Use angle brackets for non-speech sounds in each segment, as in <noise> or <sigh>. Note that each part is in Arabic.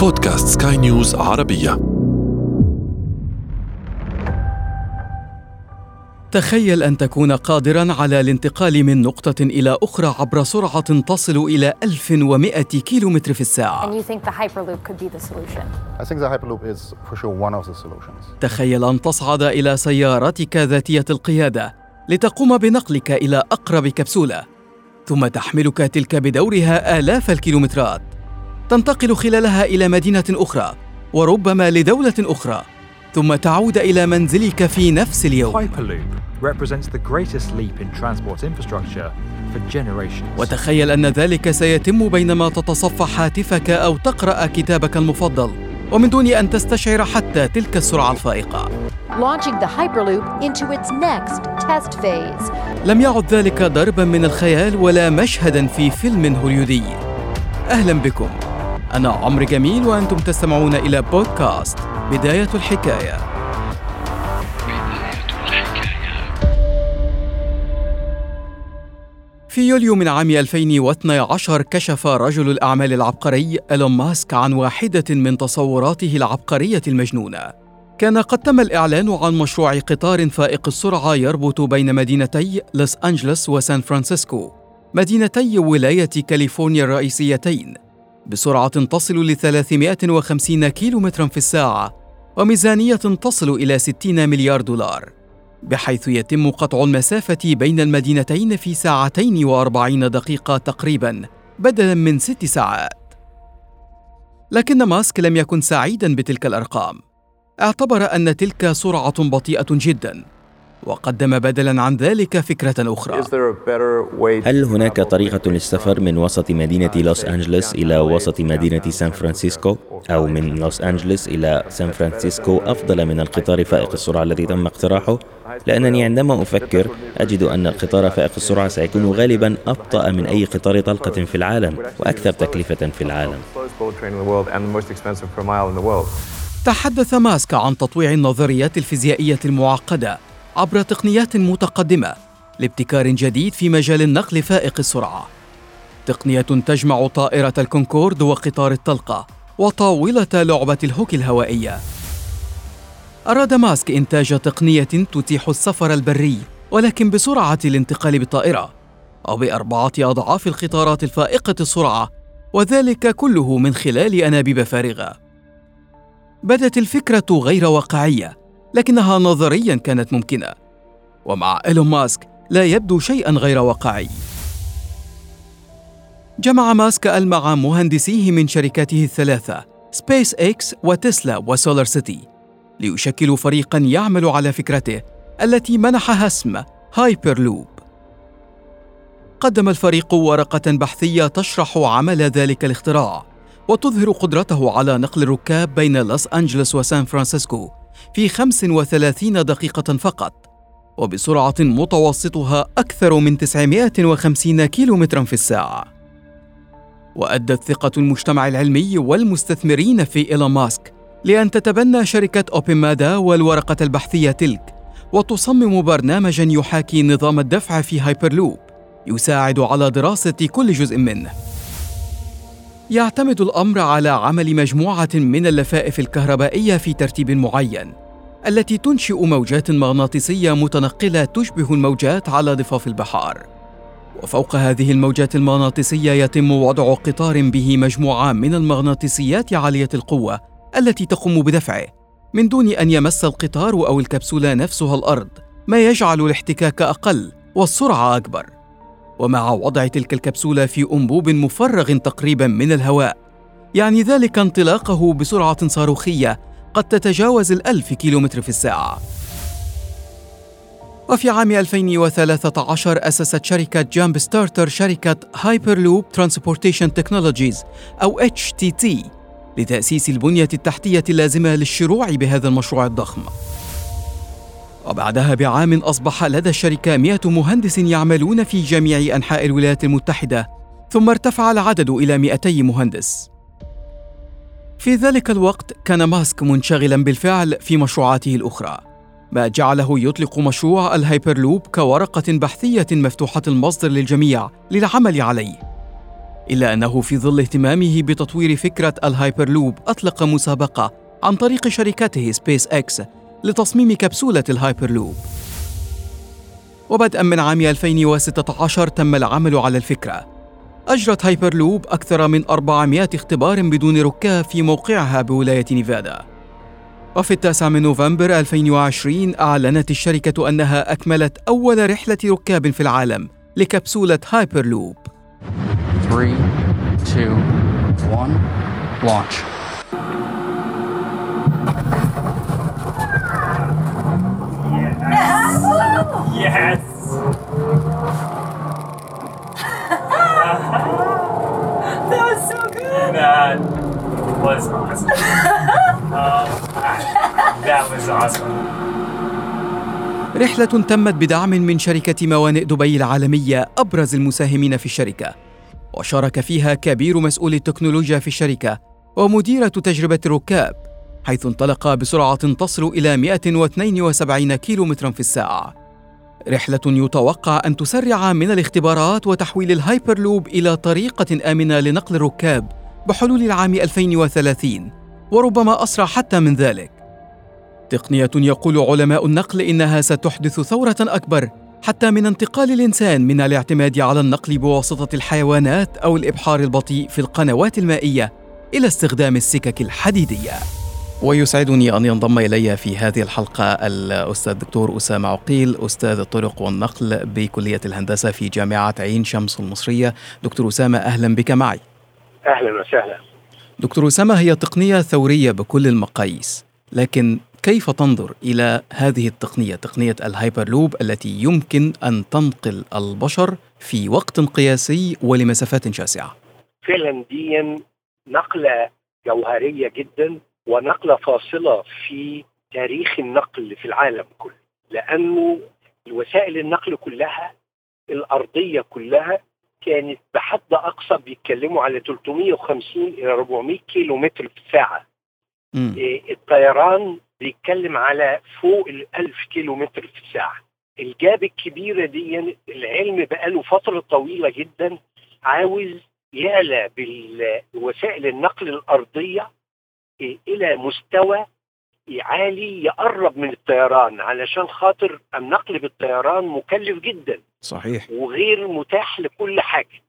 بودكاست سكاي نيوز عربية تخيل أن تكون قادرا على الانتقال من نقطة إلى أخرى عبر سرعة تصل إلى 1100 كيلومتر في الساعة And you think the Hyperloop could be the solution? I think the Hyperloop is for sure one of the solutions. تخيل أن تصعد إلى سيارتك ذاتية القيادة لتقوم بنقلك إلى أقرب كبسولة ثم تحملك تلك بدورها آلاف الكيلومترات تنتقل خلالها إلى مدينة أخرى وربما لدولة أخرى ثم تعود إلى منزلك في نفس اليوم. وتخيل أن ذلك سيتم بينما تتصفح هاتفك أو تقرأ كتابك المفضل ومن دون أن تستشعر حتى تلك السرعة الفائقة. لم يعد ذلك ضربا من الخيال ولا مشهدا في فيلم هوليودي أهلا بكم أنا عمرو جميل وأنتم تستمعون إلى بودكاست بداية الحكاية. في يوليو من عام 2012 كشف رجل الأعمال العبقري إيلون ماسك عن واحدة من تصوراته العبقرية المجنونة. كان قد تم الإعلان عن مشروع قطار فائق السرعة يربط بين مدينتي لوس أنجلوس وسان فرانسيسكو. مدينتي ولاية كاليفورنيا الرئيسيتين. بسرعة تصل ل 350 كيلومترا في الساعة وميزانية تصل إلى 60 مليار دولار بحيث يتم قطع المسافة بين المدينتين في ساعتين وأربعين دقيقة تقريبا بدلا من ست ساعات. لكن ماسك لم يكن سعيدا بتلك الأرقام. اعتبر أن تلك سرعة بطيئة جدا. وقدم بدلا عن ذلك فكرة أخرى. هل هناك طريقة للسفر من وسط مدينة لوس أنجلوس إلى وسط مدينة سان فرانسيسكو أو من لوس أنجلوس إلى سان فرانسيسكو أفضل من القطار فائق السرعة الذي تم اقتراحه؟ لأنني عندما أفكر أجد أن القطار فائق السرعة سيكون غالبا أبطأ من أي قطار طلقة في العالم وأكثر تكلفة في العالم. تحدث ماسك عن تطويع النظريات الفيزيائية المعقدة. عبر تقنيات متقدمة لابتكار جديد في مجال النقل فائق السرعة. تقنية تجمع طائرة الكونكورد وقطار الطلقة وطاولة لعبة الهوكي الهوائية. أراد ماسك إنتاج تقنية تتيح السفر البري ولكن بسرعة الانتقال بالطائرة أو بأربعة أضعاف القطارات الفائقة السرعة وذلك كله من خلال أنابيب فارغة. بدت الفكرة غير واقعية لكنها نظريا كانت ممكنة. ومع إيلون ماسك لا يبدو شيئا غير واقعي. جمع ماسك مع مهندسيه من شركاته الثلاثة سبيس إكس وتسلا وسولار سيتي ليشكلوا فريقا يعمل على فكرته التي منحها اسم هايبرلوب قدم الفريق ورقة بحثية تشرح عمل ذلك الاختراع وتظهر قدرته على نقل الركاب بين لوس أنجلوس وسان فرانسيسكو في 35 دقيقة فقط وبسرعة متوسطها أكثر من 950 كيلومترا في الساعة. وأدت ثقة المجتمع العلمي والمستثمرين في إيلون ماسك لأن تتبنى شركة أوبن مادا والورقة البحثية تلك وتصمم برنامجا يحاكي نظام الدفع في هايبرلوب يساعد على دراسة كل جزء منه. يعتمد الأمر على عمل مجموعة من اللفائف الكهربائية في ترتيب معين التي تنشئ موجات مغناطيسية متنقلة تشبه الموجات على ضفاف البحار. وفوق هذه الموجات المغناطيسية يتم وضع قطار به مجموعة من المغناطيسيات عالية القوة التي تقوم بدفعه من دون أن يمس القطار أو الكبسولة نفسها الأرض ما يجعل الاحتكاك أقل والسرعة أكبر. ومع وضع تلك الكبسولة في أنبوب مفرغ تقريبا من الهواء. يعني ذلك انطلاقه بسرعة صاروخية قد تتجاوز الألف كيلومتر في الساعة. وفي عام 2013 أسست شركة JumpStarter شركة Hyperloop Transportation Technologies أو HTT لتأسيس البنية التحتية اللازمة للشروع بهذا المشروع الضخم. وبعدها بعام أصبح لدى الشركة مئة مهندس يعملون في جميع أنحاء الولايات المتحدة ثم ارتفع العدد إلى 200 مهندس. في ذلك الوقت كان ماسك منشغلا بالفعل في مشروعاته الأخرى ما جعله يطلق مشروع الهايبرلوب كورقة بحثية مفتوحة المصدر للجميع للعمل عليه. إلا أنه في ظل اهتمامه بتطوير فكرة الهايبرلوب أطلق مسابقة عن طريق شركته سبيس إكس لتصميم كبسولة الهايبرلوب. وبدءا من عام 2016 تم العمل على الفكرة. أجرت هايبرلوب أكثر من 400 اختبار بدون ركاب في موقعها بولاية نيفادا. وفي التاسع من نوفمبر 2020 أعلنت الشركة أنها أكملت أول رحلة ركاب في العالم لكبسولة هايبرلوب. 3, 2, 1, launch. Yes! that was so good! That was awesome. oh, <laughs> that was awesome. رحلة تمت بدعم من شركة موانئ دبي العالمية أبرز المساهمين في الشركة وشارك فيها كبير مسؤول التكنولوجيا في الشركة ومديرة تجربة الركاب حيث انطلق بسرعة تصل إلى 172 كيلومترا في الساعة رحلة يتوقع أن تسرع من الاختبارات وتحويل الهايبرلوب إلى طريقة آمنة لنقل الركاب بحلول العام 2030 وربما أسرع حتى من ذلك. تقنية يقول علماء النقل إنها ستحدث ثورة أكبر حتى من انتقال الإنسان من الاعتماد على النقل بواسطة الحيوانات أو الإبحار البطيء في القنوات المائية إلى استخدام السكك الحديدية. ويسعدني أن ينضم إلي في هذه الحلقة الأستاذ الدكتور أسامة عقيل أستاذ الطرق والنقل بكلية الهندسة في جامعة عين شمس المصرية. دكتور أسامة أهلا بك معي. أهلا وسهلا. دكتور أسامة هي تقنية ثورية بكل المقاييس لكن كيف تنظر إلى هذه التقنية تقنية الهايبرلوب التي يمكن أن تنقل البشر في وقت قياسي ولمسافات شاسعة؟ فعلا دي نقلة جوهرية جدا ونقلة فاصلة في تاريخ النقل في العالم كله لأنه وسائل النقل كلها الأرضية كلها كانت بحد أقصى بيتكلموا على 350 إلى 400 كيلو متر في الساعة إيه الطيران بيتكلم على فوق ال 1000 كيلو متر في الساعة الجاب الكبيرة دي العلم بقاله فترة طويلة جدا عاوز يعلى بوسائل النقل الأرضية إلى مستوى عالي يقرب من الطيران علشان خاطر النقل بالطيران مكلف جدا. صحيح. وغير متاح لكل حاجة.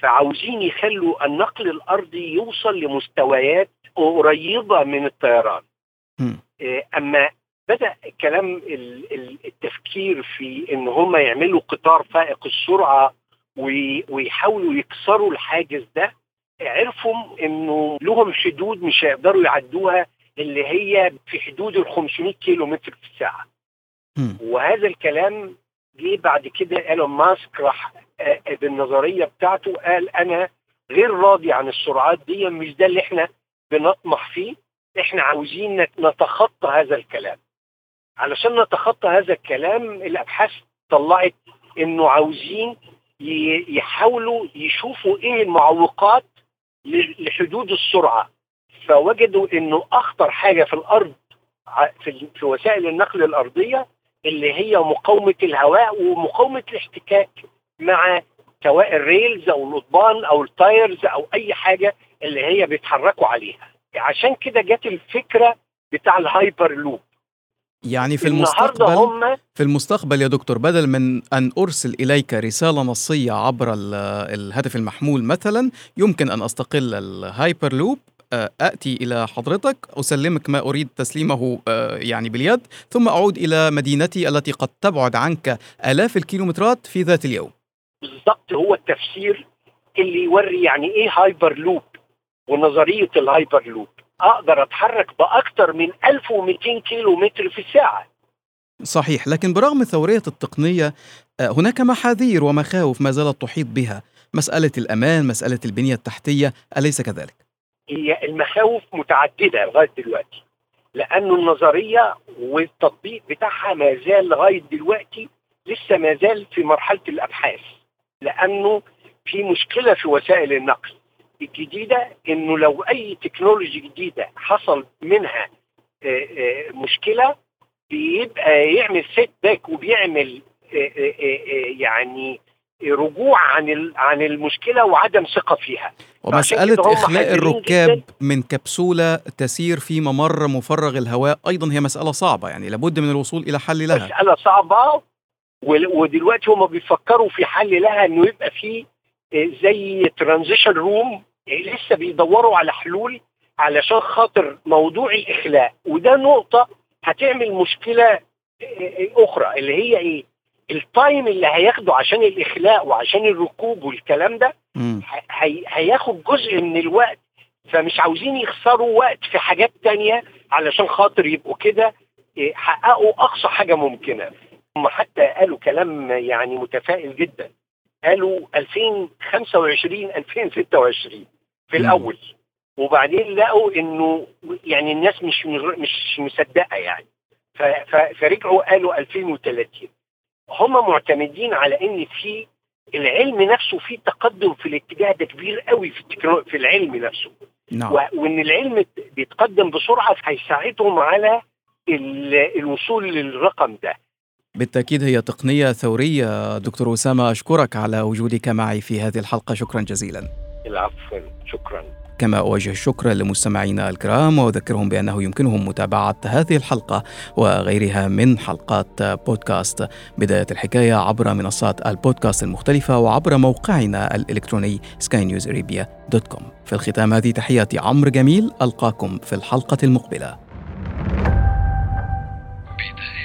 فعاوزين يخلوا النقل الأرضي يوصل لمستويات قريبة من الطيران. م. أما بدأ كلام التفكير في إن هم يعملوا قطار فائق السرعة ويحاولوا يكسروا الحاجز ده عرفوا إنه لهم حدود مش هيقدروا يعدوها اللي هي في حدود ال 500 كيلو متر في الساعة. وهذا الكلام جه بعد كده إيلون ماسك راح بالنظرية بتاعته قال أنا غير راضي عن السرعات دي مش ده اللي إحنا بنطمح فيه إحنا عاوزين نتخطى هذا الكلام. علشان نتخطى هذا الكلام الأبحاث طلعت إنه عاوزين يحاولوا يشوفوا إيه المعوقات لحدود السرعة. فوجدوا إنه أخطر حاجة في الأرض في وسائل النقل الأرضية اللي هي مقاومة الهواء ومقاومة الاحتكاك مع سواء ال rails أو القضبان أو ال tires أو أي حاجة اللي هي بيتحركوا عليها. عشان كده جت الفكرة بتاع الهايبر لوب. يعني في المستقبل في المستقبل يا دكتور بدل من أن أرسل إليك رسالة نصية عبر الهاتف المحمول مثلا يمكن أن أستقل الهايبر لوب آتي إلى حضرتك أسلمك ما أريد تسليمه يعني باليد ثم أعود إلى مدينتي التي قد تبعد عنك آلاف الكيلومترات في ذات اليوم. بالضبط هو التفسير اللي يوري يعني إيه هايبر لوب ونظرية الهايبر لوب أقدر أتحرك بأكثر من 1200 كيلو متر في الساعة. صحيح لكن برغم ثوريه التقنية هناك محاذير ومخاوف ما زالت تحيط بها. مسألة الأمان مسألة البنية التحتية أليس كذلك؟ هي المخاوف متعددة لغاية دلوقتي لأنه النظرية والتطبيق بتاعها ما زال لغاية دلوقتي لسه ما زال في مرحلة الأبحاث لأنه في مشكلة في وسائل النقل. الجديده إنه لو أي technology جديدة حصل منها مشكلة بيبقى يعمل setback وبيعمل يعني رجوع عن عن المشكلة وعدم ثقة فيها ومسألة إخلاء الركاب جداً. من كبسولة تسير في ممر مفرغ الهواء أيضا هي مسألة صعبة يعني لابد من الوصول إلى حل لها مسألة صعبة ودلوقتي هم بيفكروا في حل لها إنه يبقى في آه، زي ترانزيشن روم لسه بيدوروا على حلول علشان خاطر موضوع الإخلاء. وده نقطة هتعمل مشكلة آه، أخرى اللي هي إيه؟ التايم اللي هياخده عشان الإخلاء وعشان الركوب والكلام ده هي هياخد جزء من الوقت. فمش عاوزين يخسروا وقت في حاجات تانية علشان خاطر يبقوا كده إيه، حققوا أقصى حاجة ممكنة. هم حتى قالوا كلام يعني متفائل جدا. قالوا 2025 2026 في الأول. وبعدين لقوا إنه يعني الناس مش مش مصدقة يعني. فرجعوا قالوا 2030 هم معتمدين على إن في العلم نفسه في تقدم في الاتجاه ده كبير قوي في. في العلم نفسه. نعم. و... وإن العلم بيتقدم بسرعة هيساعدهم على ال... الوصول للرقم ده. بالتأكيد هي تقنية ثورية. دكتور أسامة أشكرك على وجودك معي في هذه الحلقة. شكرا جزيلا. العفو شكرا. كما أوجه الشكر لمستمعينا الكرام وأذكرهم بأنه يمكنهم متابعة هذه الحلقة وغيرها من حلقات بودكاست. بداية الحكاية عبر منصات البودكاست المختلفة وعبر موقعنا الإلكتروني skynewsarabia.com في الختام هذه تحياتي عمرو جميل ألقاكم في الحلقة المقبلة. بداية.